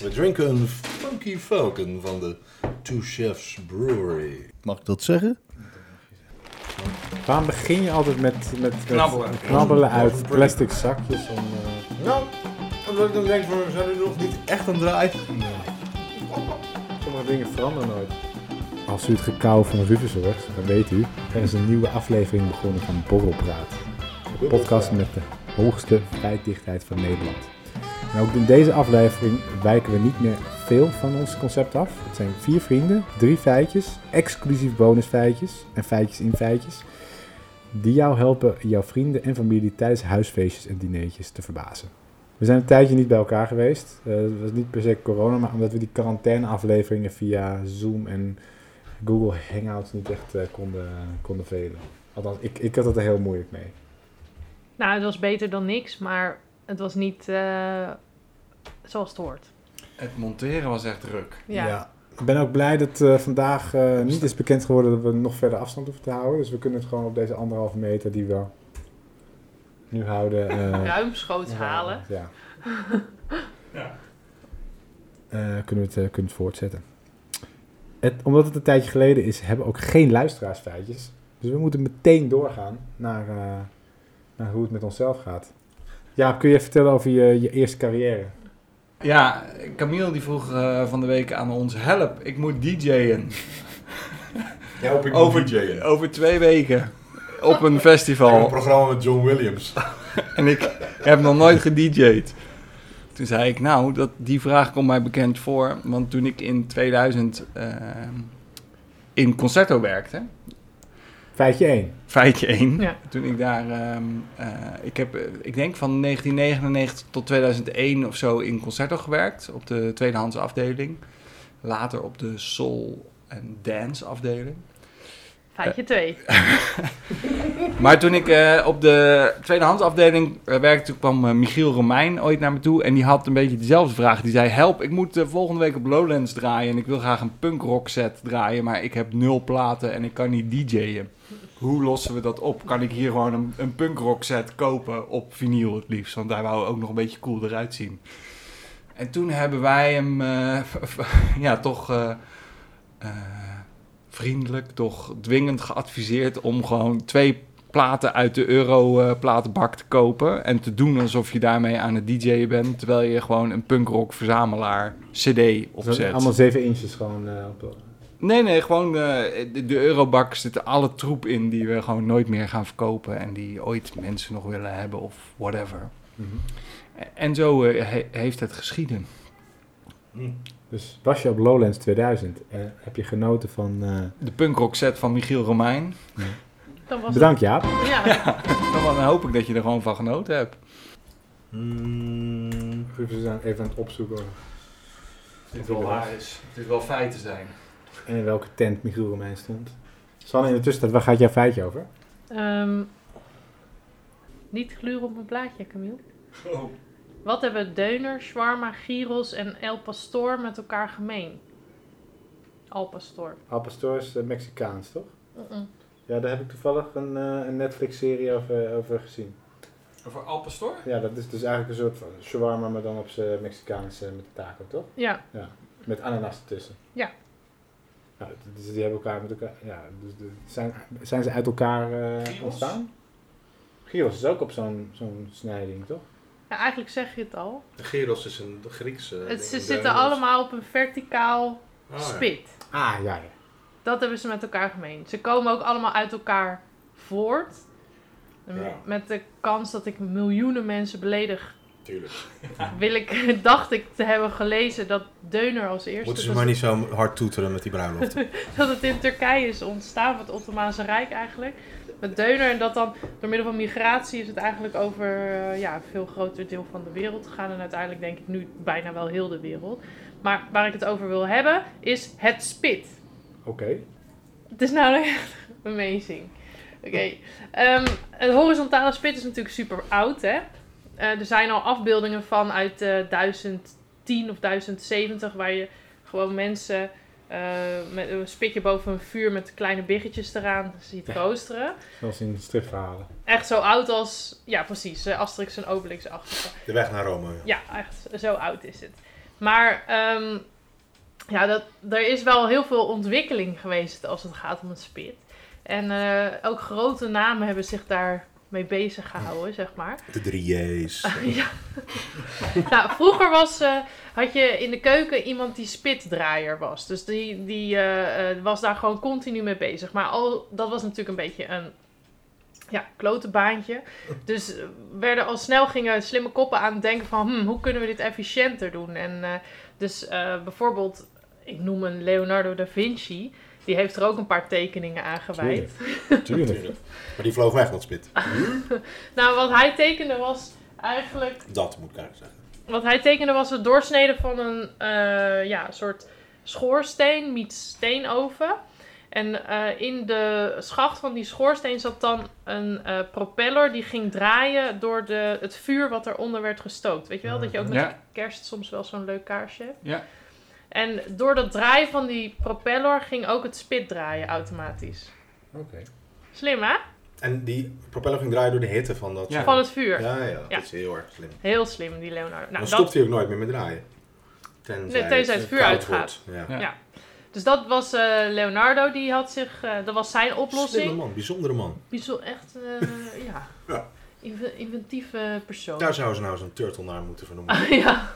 We drinken een Funky Falcon van de Two Chefs Brewery. Mag ik dat zeggen? Waarom begin je altijd met, met, met Knabbelen. knabbelen uit plastic zakjes? Om, eh, Nou, omdat ik dan denk van, we zijn nu nog niet echt aan het draaien. sommige dingen veranderen nooit. Als u het gekauw van Rufus hoort, dan weet u, er is een nieuwe aflevering begonnen van Borrelpraat. De podcast met de hoogste feitdichtheid van Nederland. En ook in deze aflevering wijken we niet meer veel van ons concept af. Het zijn vier vrienden, drie feitjes, exclusief bonusfeitjes en feitjes in feitjes. Die jou helpen jouw vrienden en familie tijdens huisfeestjes en dineetjes te verbazen. We zijn een tijdje niet bij elkaar geweest. Dat was niet per se corona, maar omdat we die quarantaine-afleveringen via Zoom en Google Hangouts niet echt eh, konden, konden velen. Althans, ik, ik had het er heel moeilijk mee. Nou, het was beter dan niks, maar het was niet eh, zoals het hoort. Het monteren was echt druk. Ja. Ik ben ook blij dat eh, vandaag eh, niet is bekend geworden dat we nog verder afstand hoeven te houden. Dus we kunnen het gewoon op deze anderhalve meter die we nu houden. eh, Ruimschoots halen. Ja. Ja. Eh, kunnen, we het, kunnen we het voortzetten. Het, omdat het een tijdje geleden is, hebben we ook geen luisteraarsfeitjes. Dus we moeten meteen doorgaan naar, eh, naar hoe het met onszelf gaat. Ja, kun je vertellen over je, je eerste carrière? Ja, Camille die vroeg eh, van de week aan ons, help, ik moet DJ'en. Ja, op ik Over, DJ'en. over twee weken op een Een festival. programma met John Williams. En ik heb nog nooit gedJ'd. Toen zei ik, nou, dat, die vraag komt mij bekend voor. Want toen ik in 2000 eh, in Concerto werkte, Feitje 1. feitje 1. Ja. Toen ik daar, ehm, eh, ik heb, eh, ik denk van 1999 tot 2001 of zo in Concerto gewerkt. Op de tweedehands afdeling. Later op de soul en dance afdeling. Feitje 2. Maar toen ik eh, op de tweedehands afdeling eh, werkte, kwam eh, Michiel Romein ooit naar me toe. En die had een beetje dezelfde vraag. Die zei, help, ik moet volgende week op Lowlands draaien. En ik wil graag een punkrock set draaien. Maar ik heb nul platen en ik kan niet DJ'en. Hoe lossen we dat op? Kan ik hier gewoon een, punkrock set kopen op vinyl het liefst? Want hij wou ook nog een beetje cool eruit zien. En toen hebben wij hem ja, toch vriendelijk, toch dwingend geadviseerd om gewoon twee platen uit de Euro-platenbak te kopen. En te doen alsof je daarmee aan het DJ'en bent. Terwijl je gewoon een punkrock verzamelaar CD Dus opzet. allemaal 7 inches gewoon eh, op. Nee, nee, gewoon eh, de, de Eurobak zit alle troep in die we gewoon nooit meer gaan verkopen. En die ooit mensen nog willen hebben of whatever. Mhm. En zo eh, he- heeft het geschieden. Dus was je op Lowlands 2000 en heb je genoten van... eh, De punkrock set van Michiel Romein. Dan was Bedankt Jaap. Ja. Dan hoop ik dat je er gewoon van genoten hebt. Mm, even aan het opzoeken Het wel waar is. Het is wel feiten zijn. en in welke tent Michiel Romein stond. Sanne, in de tussentijd, waar gaat jouw feitje over? Ehm, niet gluren op mijn blaadje, Camille. Oh. Wat hebben deuner, shawarma, gyros en el pastor met elkaar gemeen? Al pastor. Al Pastor is eh, Mexicaans, toch? Ja, daar heb ik toevallig een, eh, een Netflix-serie over, over gezien. Over Alpastor? Ja, dat is dus eigenlijk een soort van shawarma, maar dan op zijn Mexicaans eh, met de taco, toch? Ja, Met ananas ertussen. Ja. Ja, dus die hebben elkaar met elkaar... Ja, dus de, zijn, zijn ze uit elkaar eh, ontstaan? Gyros is ook op zo'n zo'n snijding, toch? Ja, eigenlijk zeg je het al. de Geros is een Griekse. Het, ze zitten allemaal op een verticaal Ah, ja. spit. Ah, ja, ja. Dat hebben ze met elkaar gemeen. Ze komen ook allemaal uit elkaar voort. Ja. Met de kans dat ik miljoenen mensen beledig, Tuurlijk. wil ik, dacht ik te hebben gelezen dat Deuner als eerste. Moeten ze maar niet zo hard toeteren met die bruiloft. dat het in Turkije is ontstaan, van het Ottomaanse Rijk eigenlijk. Met Deuner en dat dan door middel van migratie is het eigenlijk over eh, ja, een veel groter deel van de wereld gegaan. En uiteindelijk denk ik nu bijna wel heel de wereld. Maar waar ik het over wil hebben is het spit. Oké. Het is namelijk echt amazing. Oké. ehm, het horizontale spit is natuurlijk super oud, hè. Eh, er zijn al afbeeldingen van uit eh 1010 of 1070, waar je gewoon mensen met een spitje boven een vuur met kleine biggetjes eraan ziet roosteren. Zoals in stripverhalen. Echt zo oud als, ja precies, eh, Asterix en Obelix-achtige. De weg naar Rome. Ja, echt zo oud is het. Maar ehm, ja, dat, er is wel heel veel ontwikkeling geweest als het gaat om het spit. En eh, ook grote namen hebben zich daar mee bezig gehouden, zeg maar. De drie J's. ja. nou, vroeger was, eh, had je in de keuken iemand die spitdraaier was. Dus die, die eh, eh, was daar gewoon continu mee bezig. Maar al, dat was natuurlijk een beetje een ja, klote baantje. Dus werden al snel gingen slimme koppen aan het denken van... Hmm, hoe kunnen we dit efficiënter doen? En eh, dus eh, bijvoorbeeld, ik noem een Leonardo da Vinci... Die heeft er ook een paar tekeningen aan gewijd. Tuurlijk. Tuurlijk. Maar die vloog weg, dat spit. Nou, wat hij tekende was eigenlijk Dat moet ik eigenlijk zeggen. Wat hij tekende was het doorsneden van een eh, ja, soort schoorsteen, meets steenoven. En eh, in de schacht van die schoorsteen zat dan een eh, propeller die ging draaien door de, het vuur wat eronder werd gestookt. Weet je wel, dat je ook met Ja. kerst soms wel zo'n leuk kaarsje hebt. Ja. En door dat draaien van die propeller ging ook het spit draaien automatisch. Oké. Slim hè? En die propeller ging draaien door de hitte van dat... Ja. Van het vuur. Ja, ja, Ja. dat is heel erg slim. Heel slim die Leonardo. Nou, Dan dat, stopt hij ook nooit meer met draaien. Tenzij, Nee, tenzij het vuur uitgaat. Ja. Ja. dus dat was eh, Leonardo, die had zich, eh, dat was zijn Slimme oplossing. man, bijzondere man. Bijzo- echt, eh, ja. Ja. Inve- inventieve persoon. Daar zouden ze nou zo'n turtle naar moeten vernoemen. ja.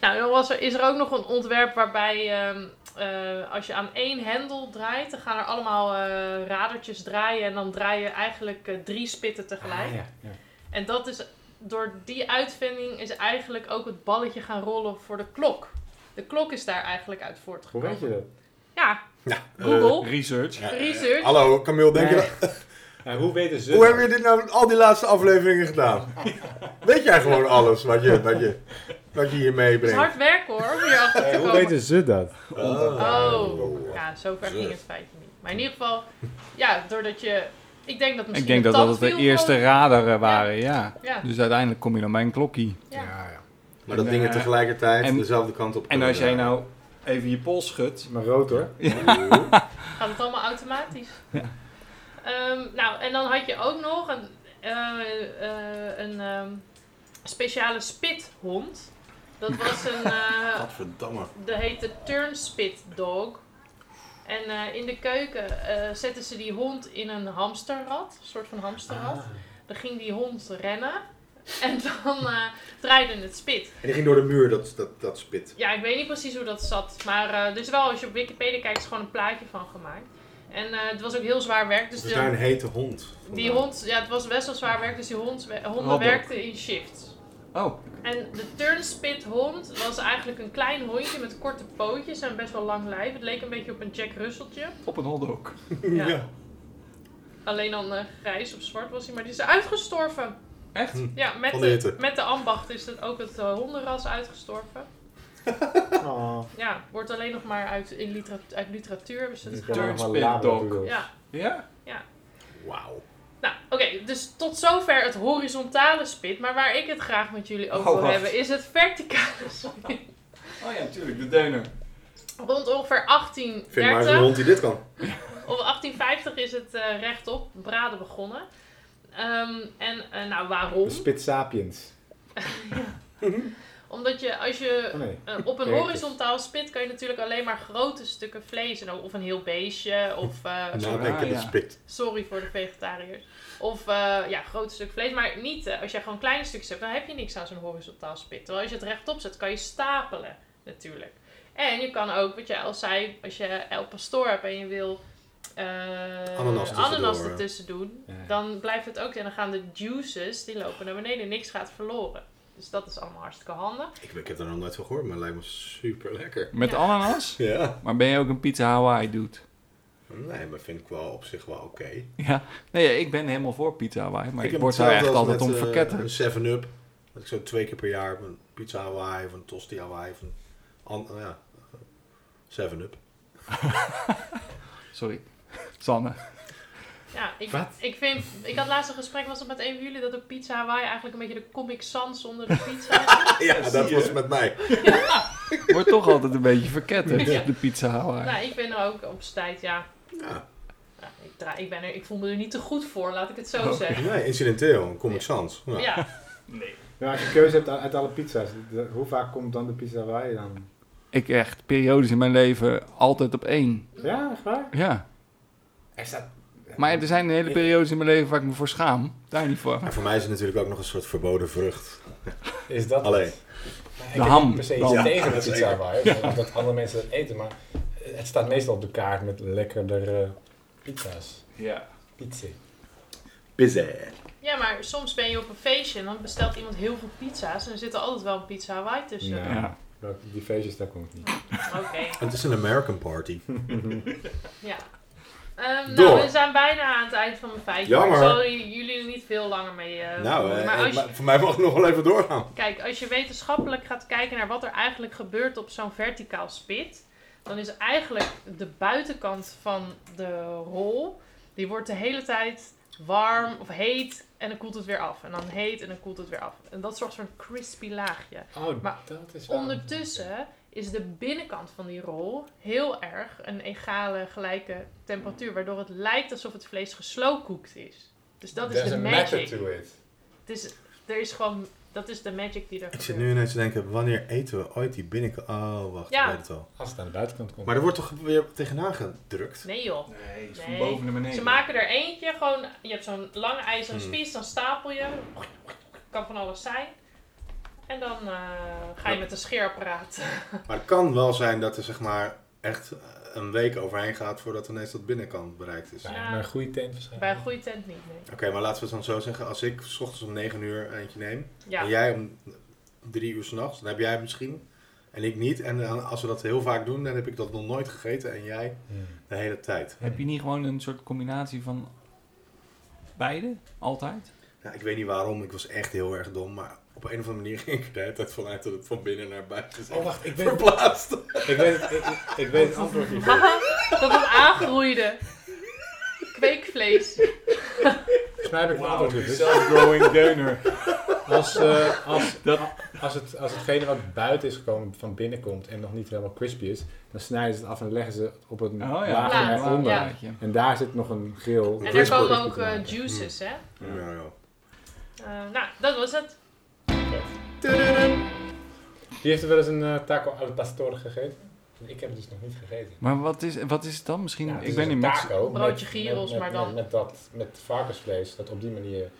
Nou, dan was er, is er ook nog een ontwerp waarbij ehm, eh, als je aan één hendel draait, dan gaan er allemaal eh, radertjes draaien en dan draai je eigenlijk eh, drie spitten tegelijk. Ah, ja, ja. En dat is, door die uitvinding is eigenlijk ook het balletje gaan rollen voor de klok. De klok is daar eigenlijk uit Hoe voortgekomen. weet je dat? Ja, Ja, Google. Research. ja, Research. hallo, Camille, denk je dat- Ja, hoe weten ze Hoe dat? heb je dit nou al die laatste afleveringen gedaan? Weet jij gewoon alles wat je, wat je, wat je hier Het is meebrengt? hard werken hoor, om hierachter te Eh, hoe komen. weten ze dat? Oh, ja, zover Zo. ging het feitje niet. Maar in ieder geval, ja, doordat je... Ik denk dat Ik misschien denk dat dat de eerste radaren waren, ja. Ja, Dus uiteindelijk kom je dan bij een klokkie. ja. ja. Maar dat En, dingen eh, tegelijkertijd en- dezelfde kant op En als jij nou even je pols schudt. Maar rood hoor. gaat het allemaal automatisch. Ehm, nou, en dan had je ook nog een, eh, eh, een ehm, speciale spithond. Dat was een... eh Gadverdamme. Dat heette Turnspit Dog. En eh, in de keuken eh, zetten ze die hond in een hamsterrad, een soort van hamsterrad. Ah. Dan ging die hond rennen en dan eh, draaide het spit. En die ging door de muur, dat, dat, dat spit. Ja, ik weet niet precies hoe dat zat, maar eh, er is wel, als je op Wikipedia kijkt, is gewoon een plaatje van gemaakt. En eh, het was ook heel zwaar werk, dus Dus de- daar een hete hond. die hond, ja, het was best wel zwaar werk, dus die hond, honden Wat werkten in shifts. Oh, En de turnspit hond was eigenlijk een klein hondje met korte pootjes en best wel lang lijf. Het leek een beetje op een Jack Russelltje. op een hotdog. Ja. Ja. Alleen dan eh, grijs of zwart was hij, maar die is uitgestorven. Echt? Hm. Ja, met de met de ambacht is het ook het eh, hondenras uitgestorven. Oh. Ja, wordt alleen nog maar uit, in literatuur, uit literatuur. Dus het Dus Turnspit dog. labradoodles. ja. Ja? Wauw. Nou, oké, dus tot zover het horizontale spit. Maar waar ik het graag met jullie over Oh, wil hebben, is het verticale spit. Oh ja, natuurlijk, de deuner. Rond ongeveer Vind maar eens 1830 een hond die dit kan. Of 1850 is het eh, rechtop braden begonnen. Ehm, en eh, nou, waarom? De Spit Sapiens. Omdat je als je Oh nee. eh, op een horizontaal spit kan je natuurlijk alleen maar grote stukken vlees en of een heel beestje of eh, Nou, Ah, ja. spit. sorry voor de vegetariërs. Of eh, ja, grote stuk vlees, maar niet als je gewoon kleine stukjes hebt, dan heb je niks aan zo'n horizontaal spit. Terwijl als je het rechtop zet, kan je stapelen natuurlijk. En je kan ook, wat jij al zei, als je El Pastor hebt en je wil eh, Ananas tussendoor, ananas ja. ertussen doen, Ja. dan blijft het ook en dan gaan de juices, die lopen naar beneden, niks gaat verloren. Dus dat is allemaal hartstikke handig. Ik, ik heb er nog nooit van gehoord, maar het lijkt me super lekker. Met Ja. ananas? Ja. Maar ben je ook een pizza Hawaii dude? Nee, maar vind ik wel op zich wel oké. Ja. Nee, ik ben helemaal voor pizza Hawaii. Maar ik, heb word daar echt altijd om eh, verketterd. Een 7-up. Dat ik zo twee keer per jaar een pizza Hawaii of een tosti Hawaii of een... an- oh ja, 7-up. Sorry. Sanne. Ja, ik, Wat? ik vind, ik had laatst een gesprek, was het met een van jullie, dat de pizza Hawaii eigenlijk een beetje de Comic Sans onder de pizza is. Ja, dat was met mij. Wordt toch altijd een beetje verketterd, Ja. de pizza Hawaii. nou, ik ben er ook op z'n tijd, ja. Ja. ja, ik, draai, ik, ben er, ik voel me er niet te goed voor, laat ik het zo Oh. zeggen. Nee, incidenteel, een Comic Sans. Ja. Ja, We Maar als je keuze hebt uit alle pizza's, de- hoe vaak komt dan de pizza je dan? Ik echt periodes in mijn leven altijd op één. Ja, echt waar? Ja. Er staat... Maar er zijn hele periodes in mijn leven waar ik me voor schaam. Daar niet voor. Maar voor mij is het natuurlijk ook nog een soort verboden vrucht. Is dat Alleen. De ham. niet per se iets Ja, tegen de dat pizza waar, dat andere mensen dat eten, maar het staat meestal op de kaart met lekkerdere pizza's. Ja. Pizza. Pizza. Ja, maar soms ben je op een feestje en dan bestelt iemand heel veel pizza's en er zit er altijd wel een pizza Hawaii tussen. Ja. Die feestjes, daar kom ik niet. Oké, Het is een American party. ja. Ehm, nou, we zijn bijna aan het eind van mijn feitje. Jammer. Ik zal jullie er niet veel langer mee eh nou, eh, maar ik- als je, maar voor mij mag het nog wel even doorgaan. kijk, als je wetenschappelijk gaat kijken naar wat er eigenlijk gebeurt op zo'n verticaal spit, dan is eigenlijk de buitenkant van de rol, die wordt de hele tijd warm of heet en dan koelt het weer af. En dan heet en dan koelt het weer af. En dat zorgt voor een crispy laagje. Oh, Maar dat is wel- Ondertussen is de binnenkant van die rol heel erg een egale, gelijke temperatuur, waardoor het lijkt alsof het vlees geslowcooked is. Dus dat is There's de a magic. to it. Het is, er is gewoon, dat is de magic die er Ik zit nu ineens te denken, wanneer eten we ooit die binnenkant? Oh, wacht, Ja. ik weet het al. Als het aan de buitenkant komt. Maar er wordt toch weer tegenaan gedrukt? Nee joh. Nee, het is Nee. van boven naar beneden. Ze maken er eentje, gewoon, je hebt zo'n lange ijzeren Hmm. spies, dan stapel je, kan van alles zijn. En dan eh, ga je Ja. met een scheerapparaat. Maar het kan wel zijn dat er zeg maar echt een week overheen gaat voordat ineens dat binnenkant bereikt is. Ja, Ja. maar een goede tent waarschijnlijk. Bij een goede tent niet, nee. Oké, maar laten we het dan zo zeggen. Als ik s ochtends om 9 uur eentje neem Ja. en jij om 3 uur s'nachts, dan heb jij het misschien en ik niet. En dan, als we dat heel vaak doen, dan heb ik dat nog nooit gegeten en jij Hmm. de hele tijd. Heb je niet gewoon een soort combinatie van beide? Altijd? Ja, ik weet niet waarom, ik was echt heel erg dom, maar op een of andere manier ging ik er de hele tijd vanuit dat het van binnen naar buiten is Oh, wacht, ik weet, verplaatst. ik weet, het, ik, ik weet het antwoord. Haha, dat het aangroeide. Kweekvlees. Heb ik het antwoord hiervoor. Self-growing donor. Als, eh, als, Dat- als, het, als hetgene wat buiten is gekomen van binnen komt en nog niet helemaal crispy is, dan snijden ze het af en leggen ze het op een Oh ja, laagje Laag, eronder. ja. En daar zit nog een grill. En er komen ook eh, juices, hè. Ja, ja. Eh, nou, dat was het. Wie heeft er wel eens een eh, taco al pastor gegeten? Ik heb het dus nog niet gegeten. Maar wat is, wat is het dan? Misschien, Ja, het ik ben een in Mexico. taco Broodje gyros, maar dan- Met, dat, met varkensvlees dat op die manier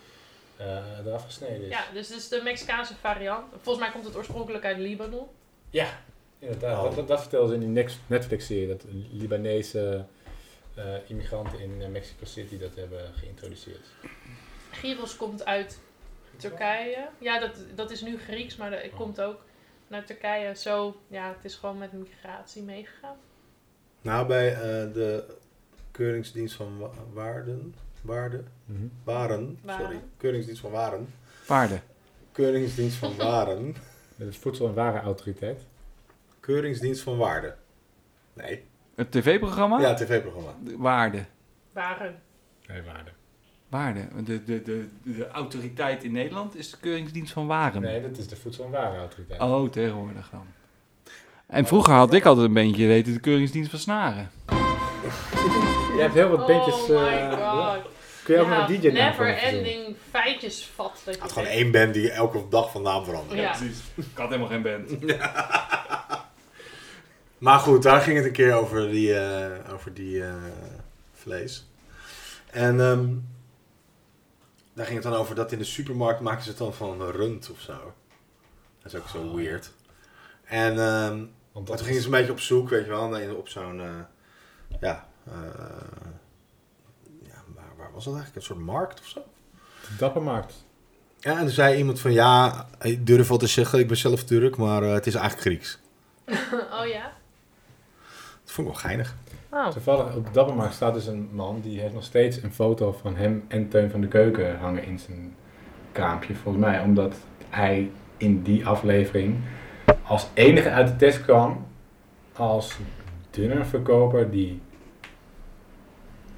eh, eraf gesneden is. Ja, dus dit is de Mexicaanse variant. Volgens mij komt het oorspronkelijk uit Libanon. Ja, inderdaad. Oh. Dat, dat, dat vertelden ze in die Netflix-serie. Dat Libanese eh, immigranten in Mexico City dat hebben geïntroduceerd. Gyros komt uit Turkije. Ja, dat, dat is nu Grieks, maar de- het komt ook naar Turkije. Zo, ja, het is gewoon met migratie meegegaan. Nou, bij eh, de Keuringsdienst van Wa- Waarden, Waarden, Waren, sorry. Keuringsdienst van Waren, Paarden. Keuringsdienst van Waren, Met het Voedsel- en Warenautoriteit. Keuringsdienst van Waarde. Nee, Het tv-programma? ja, tv-programma. Waarde. Waren. Nee, waarde. Waarde. De, de, de, de autoriteit in Nederland is de Keuringsdienst van Waren. Nee, dat is de Voedsel- en Warenautoriteit. Oh, tegenwoordig dan. En vroeger had ik altijd een beetje weten de Keuringsdienst van Snaren. Je hebt heel wat bandjes. oh my eh, god. Kun je ook Ja, een DJ naam never ending feitjesvat. Dat Het je had gewoon één band die elke dag van naam veranderde. Ja. precies. Ik had helemaal geen band. Maar goed, daar ging het een keer over die, eh, over die eh, vlees. En ehm, daar ging het dan over dat in de supermarkt maken ze het dan van rund of zo. Dat is ook zo Oh, weird. En ehm, Want toen gingen ze een beetje op zoek, weet je wel, naar- op zo'n, eh, ja, eh, ja waar, waar was dat eigenlijk? Een soort markt of zo? de Dappermarkt. Ja, en toen zei iemand van, ja, ik durf wel te zeggen, ik ben zelf Turk, maar eh, het is eigenlijk Grieks. oh ja? Dat vond ik wel geinig. Oh. Toevallig op de Dappermarkt staat dus een man die heeft nog steeds een foto van hem en Teun van de Keuken hangen in zijn kraampje. Volgens mij omdat hij in die aflevering als enige uit de test kwam als dunnerverkoper die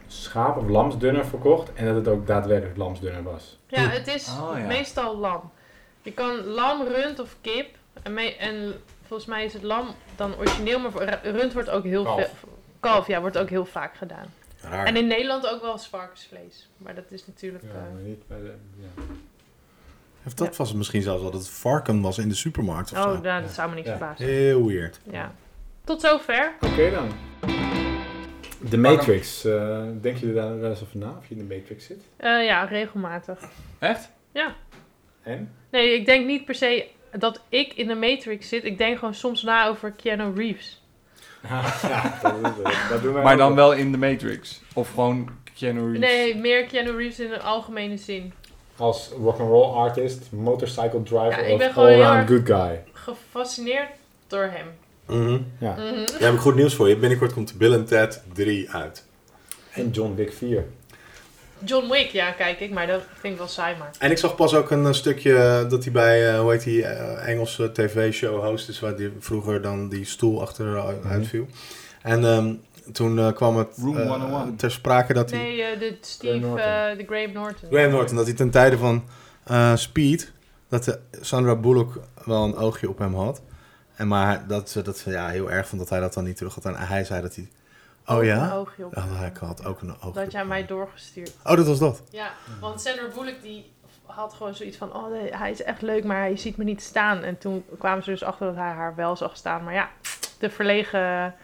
schaap- of lamsdunner verkocht en dat het ook daadwerkelijk lamsdunner was. Ja, het is Oh, ja. meestal lam. Je kan lam, rund of kip. En, en volgens mij is het lam dan origineel, maar voor- rund wordt ook heel veel. Kalf, ja, wordt ook heel vaak gedaan. Raar. En in Nederland ook wel varkensvlees. Maar dat is natuurlijk. Ja, eh, maar niet bij de... Ja. Of dat was het misschien zelfs dat het varken was in de supermarkt of Oh, zo. nou, dat zou me niks Ja. verbazen. Heel weird. Ja. Tot zover. Oké dan. The Matrix. eh denk je daar wel eens over na, of je in de Matrix zit? Eh, ja, regelmatig. Echt? En? Nee, ik denk niet per se dat ik in de Matrix zit. Ik denk gewoon soms na over Keanu Reeves. Ja, dat, is, het. dat doen wij Maar dan wel. in de Matrix. Of gewoon Keanu Reeves. Nee, meer Keanu Reeves in de algemene zin. Als rock'n'roll artist, motorcycle driver Ja, ik of all-round erg- good guy. Gefascineerd door hem. Mhm. Ja. Mhm. Ja, heb ik goed nieuws voor je. Binnenkort komt Bill Ted 3 uit. En John Wick 4. John Wick, ja, kijk ik, maar dat vind ik wel saai maar. En ik zag pas ook een, eh, stukje eh, dat hij bij, eh, hoe heet die, eh, Engelse tv-show host is, waar die vroeger dan die stoel achteruit Mhm. uitviel. En ehm, toen eh, kwam het Room 101. ter sprake dat hij... Nee, eh, de Steve, Norton. eh, de Graham Norton. Graham Norton, dat hij ten tijde van eh, Speed, dat de Sandra Bullock wel een oogje op hem had. En maar dat ze dat ze ja, heel erg vond dat hij dat dan niet terug had. En hij zei dat hij... Oh Een ja? oogje op. Oh, hij had ook een oogje Dat jij mij doorgestuurd. Oh, dat was dat. Ja, want Sandra Bullock die had gewoon zoiets van, oh nee, hij is echt leuk, maar hij ziet me niet staan. En toen kwamen ze dus achter dat hij haar wel zag staan. Maar ja, te verlegen,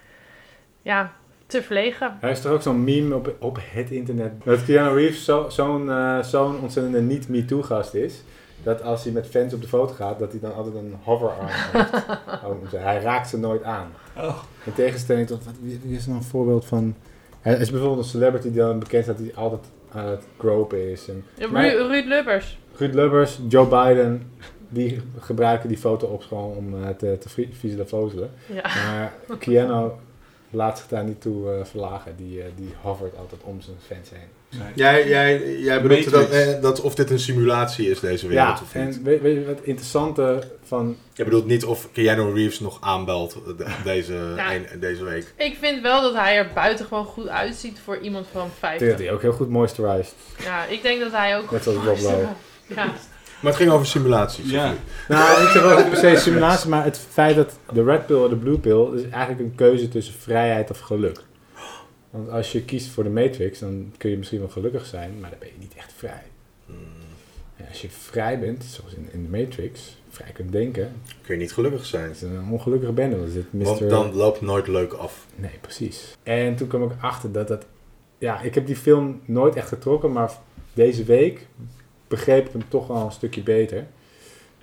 ja, te verlegen. Er is toch ook zo'n meme op, op het internet. Dat Keanu Reeves zo- zo'n eh, zo'n ontzettende niet-MeToo-gast is. Dat als hij met fans op de foto gaat, dat hij dan altijd een hoverarm heeft. Oh, hij raakt ze nooit aan. Oh. In tegenstelling tot, wat, wie wie is nou een voorbeeld van... Er is bijvoorbeeld een celebrity die dan bekend staat die altijd aan het gropen is. En Ja, Maar- Ru- Ruud Lubbers. Ruud Lubbers, Joe Biden, die gebruiken die foto op gewoon om eh, te, te vozelen. Ja. Maar Keanu laat zich daar niet toe eh, verlagen. Die, eh, die hovert altijd om zijn fans heen. Jij, jij, jij bedoelt dat, eh, dat of dit een simulatie is, deze wereld, Ja, of niet? en weet, weet je wat het interessante van... Je bedoelt niet of Keanu Reeves nog aanbelt de- deze, een- deze week. Ik vind wel dat hij er buitengewoon goed uitziet voor iemand van Ik denk 50. dat hij ook heel goed moisturized. Ja, ik denk dat hij ook... Net zoals Rob Lowe. Ja, Maar het ging over simulaties. Ja. Nou, ik zeg wel niet per se simulatie, maar het feit dat de red pill en de blue pill is eigenlijk een keuze tussen vrijheid of geluk. Want als je kiest voor de Matrix, dan kun je misschien wel gelukkig zijn, maar dan ben je niet echt vrij. Hmm, En als je vrij bent, zoals in, in de Matrix, vrij kunt denken, kun je niet gelukkig zijn. is het een ongelukkige bende. Want dit Mr. Want dan loopt het nooit leuk af. Nee, precies. En toen kwam ik achter dat dat... Ja, ik heb die film nooit echt getrokken, maar deze week begreep ik hem toch wel een stukje beter.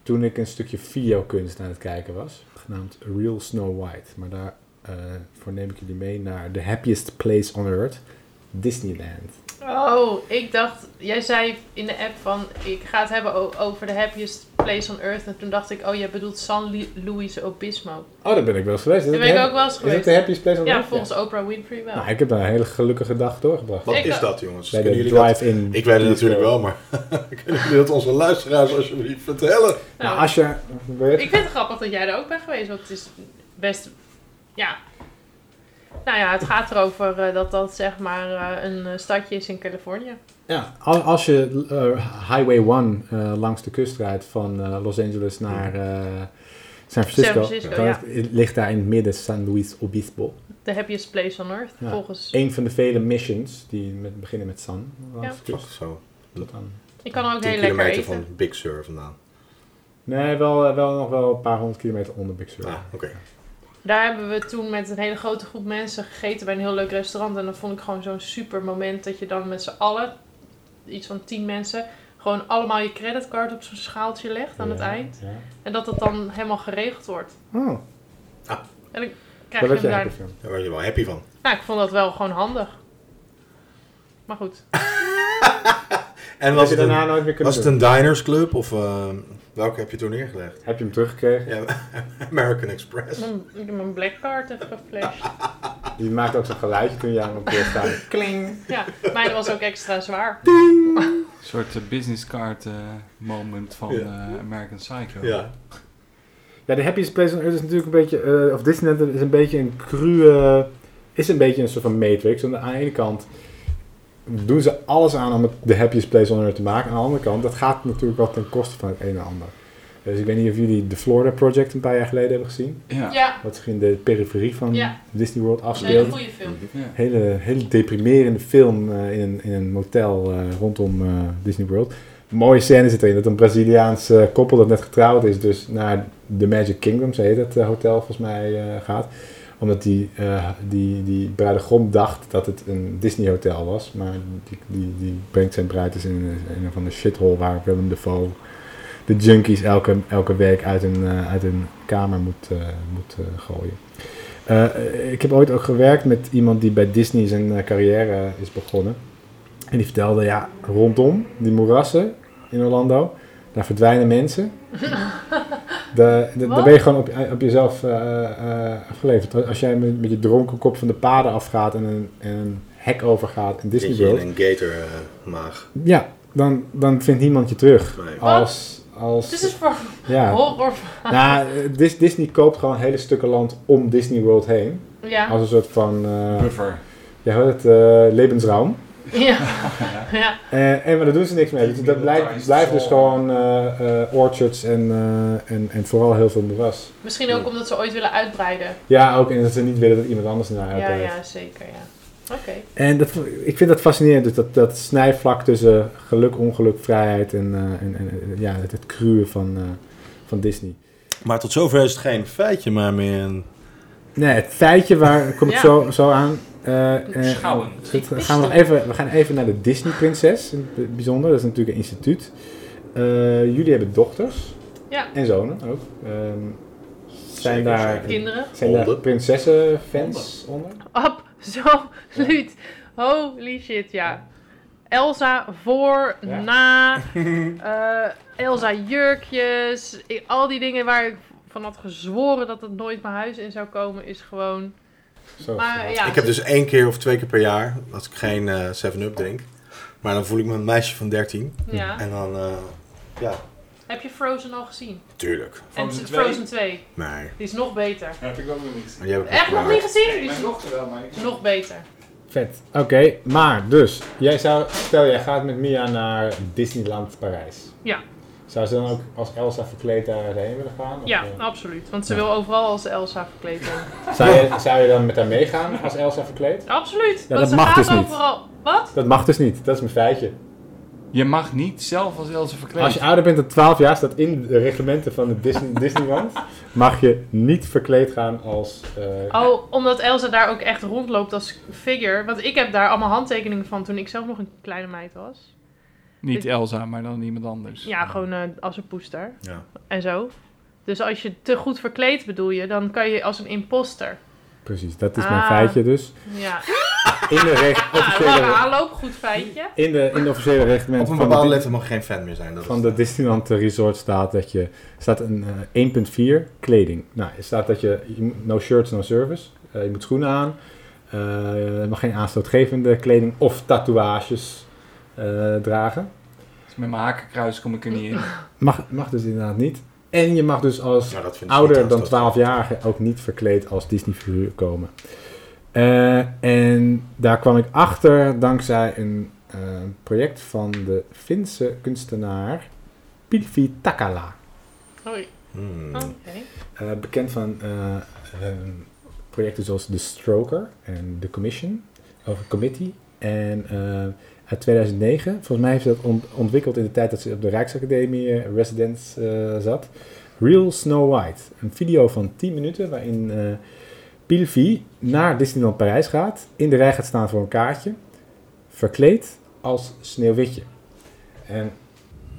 Toen ik een stukje videokunst aan het kijken was, genaamd Real Snow White. Maar daarvoor neem ik jullie mee naar The Happiest Place on Earth, Disneyland. Oh, ik dacht, jij zei in de app van, ik ga het hebben over de happiest place on earth. En toen dacht ik, oh, jij bedoelt San Luis Obispo. Oh, daar ben ik wel eens geweest. Is Daar ben ik ook wel eens Is het geweest. de Happiest Place on Ja, Earth? volgens Oprah Winfrey wel. Nou, ik heb daar een hele gelukkige dag doorgebracht. Wat Ik- is dat, jongens? Bij Kunnen de drive-in. Ik weet het natuurlijk disco. wel, maar kunnen jullie dat onze luisteraars alsjeblieft vertellen? Nou, Nou, als je... weet- Ik vind het grappig dat jij er ook bent geweest, want het is best, ja... Nou ja, het gaat erover eh, dat dat zeg maar eh, een eh, stadje is in Californië. Ja, al- als je eh, Highway 1 eh, langs de kust rijdt van eh, Los Angeles naar eh, San Francisco, San Francisco, dan ja. ligt daar in het midden San Luis Obispo. De happiest place on earth, Ja. volgens... Een van de vele missions die met, beginnen met San langs Ja. de kust. zo. Tot aan. Ik kan er ook 10 heel lekker kilometer eten. van Big Sur vandaan. Nee, wel, wel nog wel een paar honderd kilometer onder Big Sur. Ah, oké. Daar hebben we toen met een hele grote groep mensen gegeten bij een heel leuk restaurant. En dat vond ik gewoon zo'n super moment dat je dan met z'n allen, iets van tien mensen, gewoon allemaal je creditcard op zo'n schaaltje legt aan het Ja, eind. Ja. En dat dat dan helemaal geregeld wordt. Oh, En dan daar krijg je hem daar... happy van. Daar word je wel happy van. Nou, ik vond dat wel gewoon handig. Maar goed. En Was het, daarna een, nooit meer kunnen was het doen? een diners club of eh, welke heb je toen neergelegd? Heb je hem teruggekregen? Ja, American Express. Mijn- Ik heb mijn black card even geflasht. Die maakte ook zo'n geluidje toen je aan hem keer staan. Kling! Ja, mijn was ook extra zwaar. Een soort eh, business card eh, moment van Ja. eh, American Psycho. Ja. Ja, de Happiest Place on Earth is natuurlijk een beetje, eh, of Disneyland is een beetje een cruwe, is een beetje een soort van Matrix. Aan de ene kant doen ze alles aan om het de Happiest Place on Earth te maken. Aan de andere kant, dat gaat natuurlijk wel ten koste van het een en ander. Dus ik weet niet of jullie de Florida Project een paar jaar geleden hebben gezien. Ja. Ja, Wat zich in de periferie van Ja. Disney World een hele afspeelt. goede film. Ja. Hele, hele deprimerende film eh, in, een, in een motel eh, rondom eh, Disney World. mooie scène zit erin. Dat een Braziliaans eh, koppel dat net getrouwd is, dus naar The Magic Kingdom, zo heet het eh, hotel volgens mij, eh, gaat. Omdat die, eh, die, die bruidegom dacht dat het een Disney hotel was. Maar die, die, die brengt zijn bruid dus in, een- van de shithole waar Willem Dafoe de junkies elke, elke week uit een, eh, uit een kamer moet, eh, moet gooien. Ik heb ooit ook gewerkt met iemand die bij Disney zijn carrière is begonnen. En die vertelde, ja, rondom die moerassen in Orlando, daar verdwijnen mensen. De, de, daar ben je gewoon op, op jezelf eh, eh, afgeleverd. Als jij met, met je dronken kop van de paden afgaat en een, en een hek overgaat in Disney je in World, een gator eh, maag. ja, dan, dan vindt niemand je terug. Nee. Als, als, Dit is voor ja. horror. Nou, Dis- Disney koopt gewoon hele stukken land om Disney World heen. Ja. Als een soort van, eh Buffer. ja, het, eh, levensruim. Ja. ja. En, en maar daar doen ze niks mee. Dus dat blijft, blijft dus gewoon eh, eh, orchards en, eh, en, en vooral heel veel moeras. Misschien ook omdat ze ooit willen uitbreiden. Ja, ook en dat ze niet willen dat iemand anders naar Ja, uitbreidt. ja, zeker, ja. Oké. En dat, ik vind dat fascinerend, dus dat, dat snijvlak tussen geluk, ongeluk, vrijheid en, eh, en, en ja, het, het cruwen van, eh, van Disney. Maar tot zover is het geen feitje, maar meer een... Nee, het feitje waar kom ik Ja. zo, zo aan. Eh, eh, Beschouwend. het- gaan we, nog even, we gaan even naar de Disney Prinses, in het bijzonder. Dat is natuurlijk een instituut. Eh, jullie hebben dochters Ja. en zonen ook. Ehm, zijn Zeker, daar, zeker. Kinderen. zijn daar prinsessenfans onder? Absoluut. Holy shit, ja. Elsa voor, Ja. na, eh, Elsa jurkjes, al die dingen waar ik van had gezworen dat het nooit mijn huis in zou komen, is gewoon... Zo, Maar ja, Ik heb dus één keer of twee keer per jaar, als ik geen eh 7-Up drink. Maar dan voel ik me een meisje van 13. ja. En dan, eh, ja, Heb je Frozen al gezien? tuurlijk. En Frozen t- 2? Frozen 2. Nee. Die is nog beter. heb ik ook nog niet Echt nog niet gezien? Is dochter wel, maar ik... nog beter. Vet. Oké, maar dus, jij zou, stel jij gaat met Mia naar Disneyland Parijs. Ja. Zou ze dan ook als Elsa verkleed daarheen willen gaan? Of, Ja, eh, absoluut. Want ze Ja. wil overal als Elsa verkleed zijn. zou, je, zou je dan met haar meegaan als Elsa verkleed? Absoluut. Ja, want dat ze mag gaat dus niet. overal. Wat? Dat mag dus niet, dat is mijn feitje. Je mag niet zelf als Elsa verkleed. Als je ouder bent dan 12 jaar, staat in de reglementen van de Disney, Disneyland, mag je niet verkleed gaan als... eh, Oh, omdat Elsa daar ook echt rondloopt als figure. Want ik heb daar allemaal handtekeningen van toen ik zelf nog een kleine meid was. Niet Elsa, maar dan iemand anders. Ja, gewoon eh, als een poester. Ja. En zo. Dus als je te goed verkleed bedoel je, dan kan je als een imposter. Precies, dat is mijn Ah. feitje dus. Ja. In de, Ah, lange officiële, aanloop, goed feitje. in de, in de officiële Op reglementen een van bepaalde de, leeftijd mag geen fan meer zijn. Dat van is de Disneyland Resort staat dat je staat een eh, 1.4 kleding. Nou, er staat dat je, no shirts, no service. Eh, je moet schoenen aan. Eh, je mag geen aanstootgevende kleding of tatoeages eh, dragen. Dus met mijn hakenkruis kom ik er niet in. Mag, mag dus inderdaad niet. En je mag dus als Ja, ouder dan aanstootgevend. 12-jarige ook niet verkleed als Disney-figuur komen. Eh, en daar kwam ik achter dankzij een eh, project van de Finse kunstenaar Pilvi Takala. Oei. Hmm. Eh, bekend van eh, ehm, projecten zoals The Stroker en The Commission, of Committee. En eh, uit 2009, volgens mij heeft ze dat ont- ontwikkeld in de tijd dat ze op de Rijksacademie eh, Residence eh, zat. Real Snow White. Een video van 10 minuten waarin eh Pilvi naar Disneyland Parijs gaat, in de rij gaat staan voor een kaartje, verkleed als Sneeuwwitje. En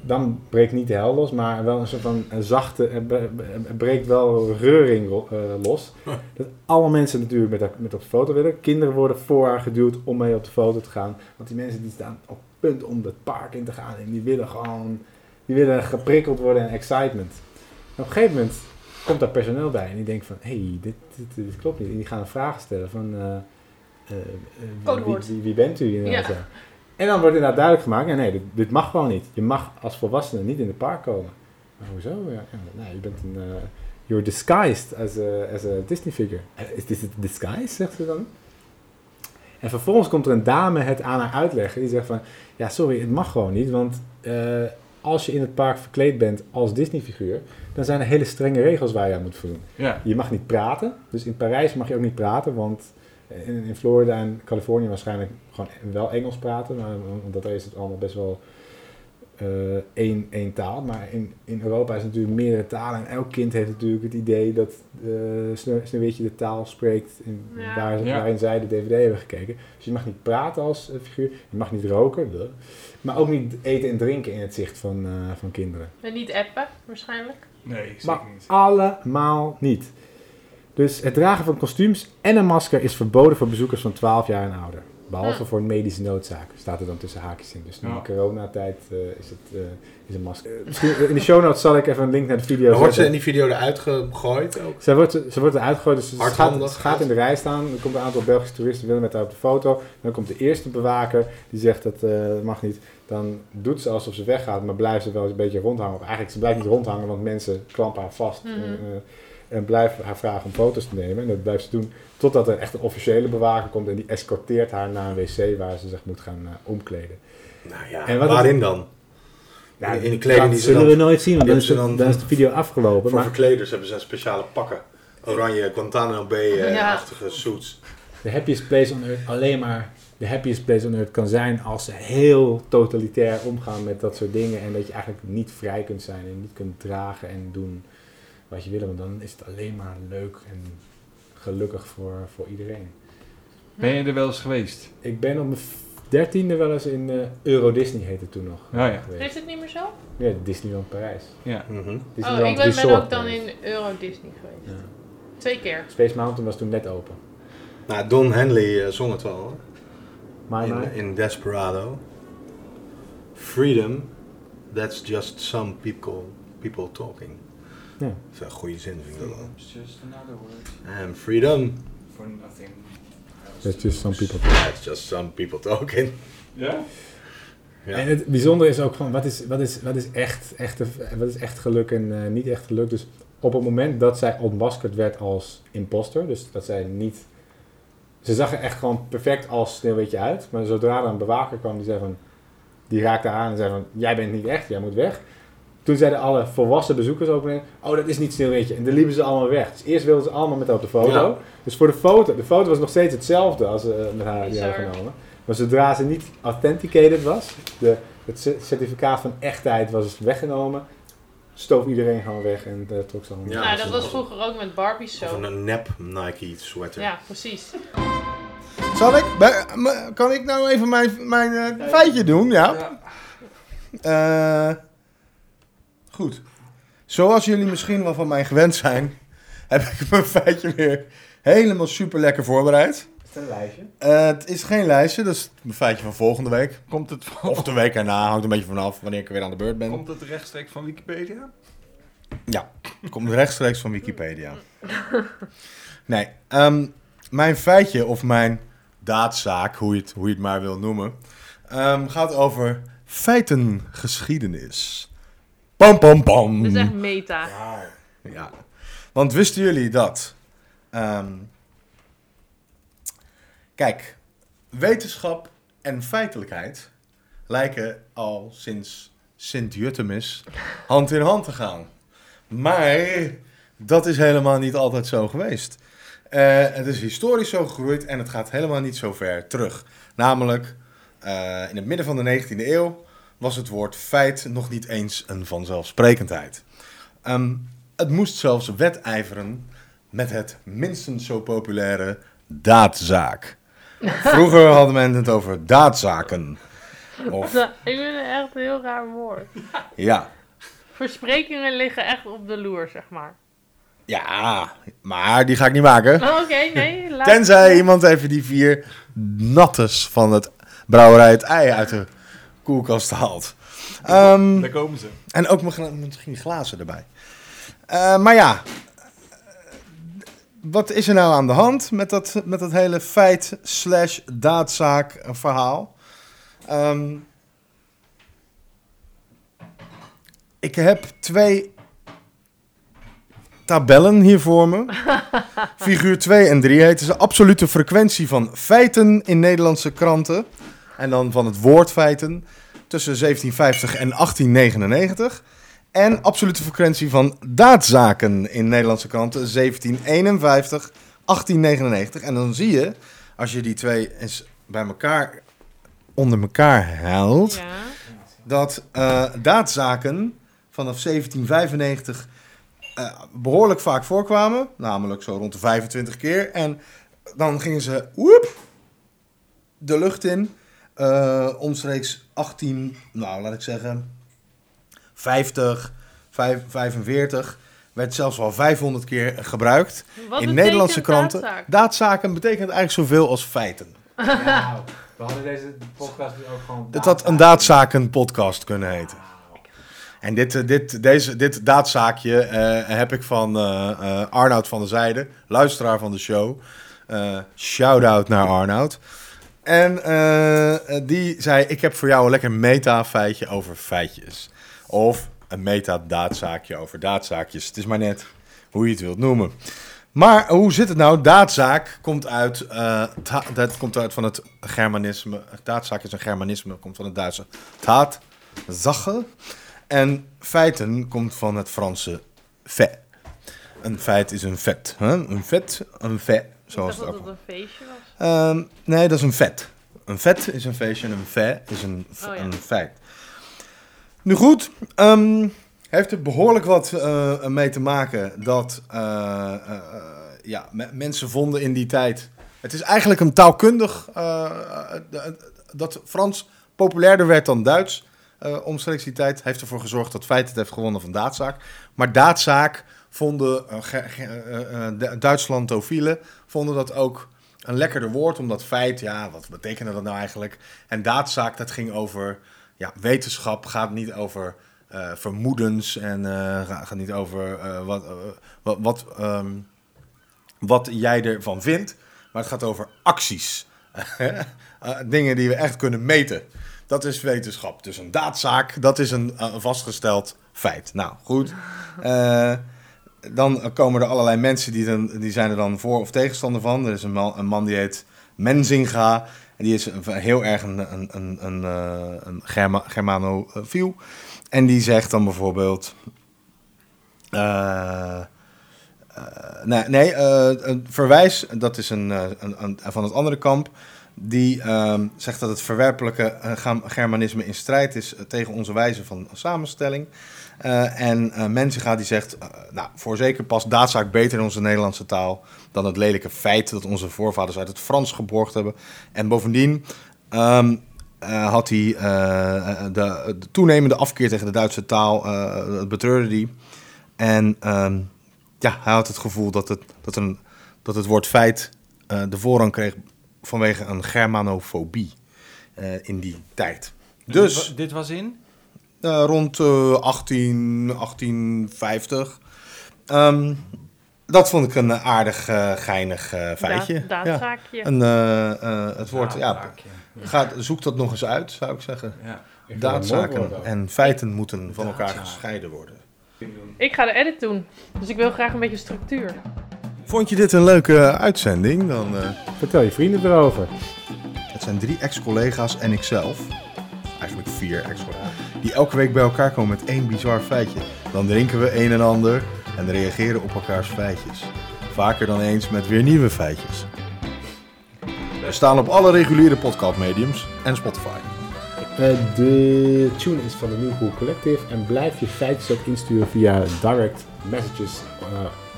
dan breekt niet de hel los, maar wel een soort van een zachte, er breekt wel reuring eh, los. Dat alle mensen natuurlijk met, met op de foto willen. Kinderen worden voor haar geduwd om mee op de foto te gaan. Want die mensen die staan op punt om het park in te gaan en die willen gewoon, die willen geprikkeld worden en excitement. En op een gegeven moment komt daar personeel bij en die denkt van, hé, hey, dit, dit, dit klopt niet. En die gaan een vraag stellen van, eh, eh, wie, wie bent u inderdaad? Ja. En dan wordt inderdaad duidelijk gemaakt, ja, nee, dit, dit mag gewoon niet. Je mag als volwassene niet in het park komen. Maar hoezo? Ja, nou, je bent een, eh, you're disguised as a, as a Disney figure. Eh, Is dit een disguise, zegt ze dan? En vervolgens komt er een dame het aan haar uitleggen. Die zegt van, ja sorry, het mag gewoon niet. Want eh, als je in het park verkleed bent als Disney figuur, dan zijn er hele strenge regels waar je aan moet voldoen. Ja. Je mag niet praten. Dus in Parijs mag je ook niet praten, want in, in Florida en Californië waarschijnlijk gewoon wel Engels praten. Maar omdat daar is het allemaal best wel eh, één, één taal. Maar in, in Europa is het natuurlijk meerdere talen. En elk kind heeft natuurlijk het idee dat uh, Sne- Sneeuwwitje de taal spreekt in, Ja. waar, Ja. waarin zij de DVD hebben gekeken. Dus je mag niet praten als eh, figuur, je mag niet roken, duh. maar ook niet eten en drinken in het zicht van, eh, van kinderen. En niet appen, waarschijnlijk. Nee, zeker Maar niet. allemaal niet. Dus het dragen van kostuums en een masker is verboden voor bezoekers van 12 jaar en ouder. Behalve Hm. voor een medische noodzaak, staat er dan tussen haakjes in. Dus nu Ja. in coronatijd eh, is het eh, is een masker. Eh, misschien in de show notes zal ik even een link naar de video Dan wordt ze in zetten. die video eruit gegooid ook. Ze wordt, ze wordt eruit gegooid, dus ze gaat, Hardhandig. ze gaat in de rij staan. Er komt een aantal Belgische toeristen willen met haar op de foto. Dan komt de eerste bewaker, die zegt dat eh, dat mag niet. Dan doet ze alsof ze weggaat, maar blijft ze wel eens een beetje rondhangen. Of eigenlijk, ze blijft niet rondhangen, want mensen klampen haar vast. Mhm. en, eh, en blijven haar vragen om foto's te nemen. En dat blijft ze doen totdat er echt een officiële bewaker komt. En die escorteert haar naar een wc waar ze zich moet gaan eh, omkleden. Nou ja, En wat waarin dan? Ja, in de kleding dat die ze zullen dan- we nooit zien, want dan is, de, hebben ze dan dan- is de video afgelopen. Voor Maar verkleders hebben ze speciale pakken. Oranje Guantanamo Bay-achtige suits. de happiest place on earth alleen maar de happiest place on earth kan zijn als ze heel totalitair omgaan met dat soort dingen. En dat je eigenlijk niet vrij kunt zijn en niet kunt dragen en doen wat je wil. Want dan is het alleen maar leuk en gelukkig voor, voor iedereen. Ben je er wel eens geweest? Ik ben op mijn dertiende wel eens in eh, Euro Disney heette het toen nog. Ja, ja. geweest. Is het niet meer zo? Ja, Disneyland Parijs. Ja. Mhm. Oh, Disneyland ik ben, Resort ook dan in Euro Disney geweest. Ja. Twee keer. Space Mountain was toen net open. Nou, Don Henley eh, zong het wel hoor. In, in Desperado. Freedom, that's just some people, people talking. Ja. Dat is een goede zin, vind ik dat wel. just another word And freedom, for nothing. that's just some people. that's just some people talking. Ja? Ja. En het bijzondere is ook van wat is, wat is, wat is, echt, echte, wat is echt geluk en eh, niet echt geluk. Dus op het moment dat zij ontmaskerd werd als imposter, dus dat zij niet. Ze zag er echt gewoon perfect als sneeuwwitje uit. Maar zodra er een bewaker kwam die zei van. Die raakte haar aan en zei van. Jij bent niet echt, jij moet weg. Toen zeiden alle volwassen bezoekers ook meteen, Oh, dat is niet sneeuwwitje. En dan liepen ze allemaal weg. Dus eerst wilden ze allemaal met haar op de foto. Ja. Dus voor de foto, de foto was nog steeds hetzelfde als ze met haar die hadden genomen. Maar zodra ze niet authenticated was, de, het ce- certificaat van echtheid was weggenomen, stoof iedereen gewoon weg en eh, trok ze allemaal. Ja, nou, dat was vroeger ook met Barbie Of zo. een nep Nike sweater. Ja, precies. Zal ik, kan ik nou even mijn, mijn eh, feitje doen? Ja. Eh, goed. Zoals jullie misschien wel van mij gewend zijn, heb ik mijn feitje weer helemaal super lekker voorbereid. Is dat een lijstje? Eh, het is geen lijstje, dat is mijn feitje van volgende week. Komt het, van, Of de week erna, hangt een beetje vanaf wanneer ik weer aan de beurt ben. komt het rechtstreeks van Wikipedia? Het komt rechtstreeks van Wikipedia. Nee, ehm, mijn feitje of mijn daadzaak, hoe je het, hoe je het maar wil noemen, ehm, gaat over feitengeschiedenis. Pam, pam, pam. Dat is echt meta. Ja. Want wisten jullie dat? ehm, kijk, wetenschap en feitelijkheid lijken al sinds Sint-Jutemis hand in hand te gaan. Maar dat is helemaal niet altijd zo geweest. Eh, het is historisch zo gegroeid en het gaat helemaal niet zo ver terug. Namelijk, eh, in het midden van de 19e eeuw was het woord feit nog niet eens een vanzelfsprekendheid. Ehm, het moest zelfs wedijveren met het minstens zo populaire daadzaak. Vroeger hadden men het over daadzaken. Of, Ik vind het echt een heel raar woord. ja, Versprekingen liggen echt op de loer, zeg maar. ja, maar die ga ik niet maken. Oh, Oké, nee. Laat Tenzij iemand even die vier nattes van het brouwerij het ei uit de koelkast haalt. Ehm, Daar komen ze. en ook misschien glazen erbij. Eh, maar ja, wat is er nou aan de hand met dat, met dat hele feit slash daadzaak verhaal? Ehm, ik heb twee tabellen hier voor me. Figuur 2 en 3 heet de absolute frequentie van feiten in Nederlandse kranten. En dan van het woord feiten tussen 1750 en 1899. En absolute frequentie van daadzaken in Nederlandse kranten 1751, 1899. En dan zie je, als je die twee eens bij elkaar onder elkaar haalt, Ja. dat eh, daadzaken vanaf 1795 eh, behoorlijk vaak voorkwamen. Namelijk zo rond de 25 keer. En dan gingen ze woep, de lucht in. Eh, omstreeks 18, nou laat ik zeggen, 50, vijf- 45. Werd zelfs wel 500 keer gebruikt. Wat in Nederlandse kranten. Daadzaken betekent eigenlijk zoveel als feiten. Wauw. We hadden deze podcast dus ook gewoon... Dit had een daadzaken podcast kunnen heten. En dit, eh, dit, deze, dit daadzaakje eh, heb ik van eh, eh, Arnoud van der Zijde, luisteraar van de show. Eh Shout-out naar Arnoud. En eh, die zei, ik heb voor jou een lekker meta-feitje over feitjes. Of een meta-daadzaakje over daadzaakjes. Het is maar net hoe je het wilt noemen. Maar hoe zit het nou? Daadzaak komt uit, ta- dat komt uit van het Germanisme. Daadzaak is een Germanisme, komt van het Duitse taat, zache. En feiten komt van het Franse fait. Een feit is een vet. Een vet, een fait, zoals het dat ook. het een feestje was. Ehm, nee, dat is een vet. Een vet is een feestje en een fait is een, Oh ja. een feit. Nu goed, ehm, heeft er behoorlijk wat eh, mee te maken dat eh, eh, ja, me- mensen vonden in die tijd. Het is eigenlijk een taalkundig dat Frans populairder werd dan Duits. omstreeks die tijd heeft ervoor gezorgd dat feit het heeft gewonnen van daadzaak. Maar daadzaak vonden eh, eh, eh, Duitslandofielen vonden dat ook een lekkerder woord, omdat feit, ja, wat betekende dat nou eigenlijk? En daadzaak, dat ging over, ja, wetenschap gaat niet over vermoedens en gaat niet over wat, wat, wat, ehm, wat jij ervan vindt, maar het gaat over acties. Dingen die we echt kunnen meten. Dat is wetenschap. Dus een daadzaak, dat is een vastgesteld feit. Nou, goed. Dan komen er allerlei mensen die, dan, die zijn er dan voor of tegenstander van. Er is een man, die heet Menzinga. En die is heel erg een, een, een, een, eh, Germanofiel. En die zegt dan bijvoorbeeld... eh, nee, nee een verwijs, dat is een, een, van het andere kamp. Die ehm, zegt dat het verwerpelijke Germanisme in strijd is tegen onze wijze van samenstelling. Eh, en eh Menziga die zegt, eh, nou, voorzeker past daadzaak beter in onze Nederlandse taal dan het lelijke feit dat onze voorvaders uit het Frans geborgd hebben. En bovendien ehm, eh, had hij de, de toenemende afkeer tegen de Duitse taal, dat betreurde hij. En ehm, ja, hij had het gevoel dat het, dat een, dat het woord feit de voorrang kreeg vanwege een germanofobie in die tijd. Dus... Dit was in? Eh, rond eh 18, 1850. Ehm, dat vond ik een aardig eh, geinig eh, feitje. Ja. daadzaakje. Een, eh, eh, het woord, ja, gaat, zoek dat nog eens uit, zou ik zeggen. Ja. Ik Daadzaken en feiten moeten van elkaar gescheiden worden. Ik ga de edit doen. Dus ik wil graag een beetje structuur. Vond je dit een leuke uitzending? Dan, eh, Vertel je vrienden erover. het zijn drie ex-collega's en ikzelf. Eigenlijk vier ex-collega's. Die elke week bij elkaar komen met één bizar feitje. Dan drinken we een en ander en reageren op elkaars feitjes. Vaker dan eens met weer nieuwe feitjes. We staan op alle reguliere podcastmediums en Spotify. Eh, de tune is van de New Cool Collective. En blijf je feitjes ook insturen via direct messages eh,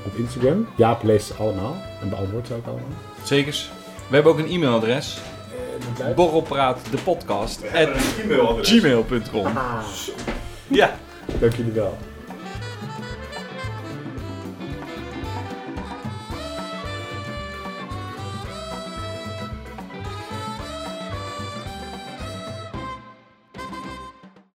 op Instagram. Jaap leest ze allemaal en beantwoordt ze ook allemaal. Zekers. We hebben ook een e-mailadres. Borrelpraat de podcast at gmail.com. Ja. Dank jullie wel.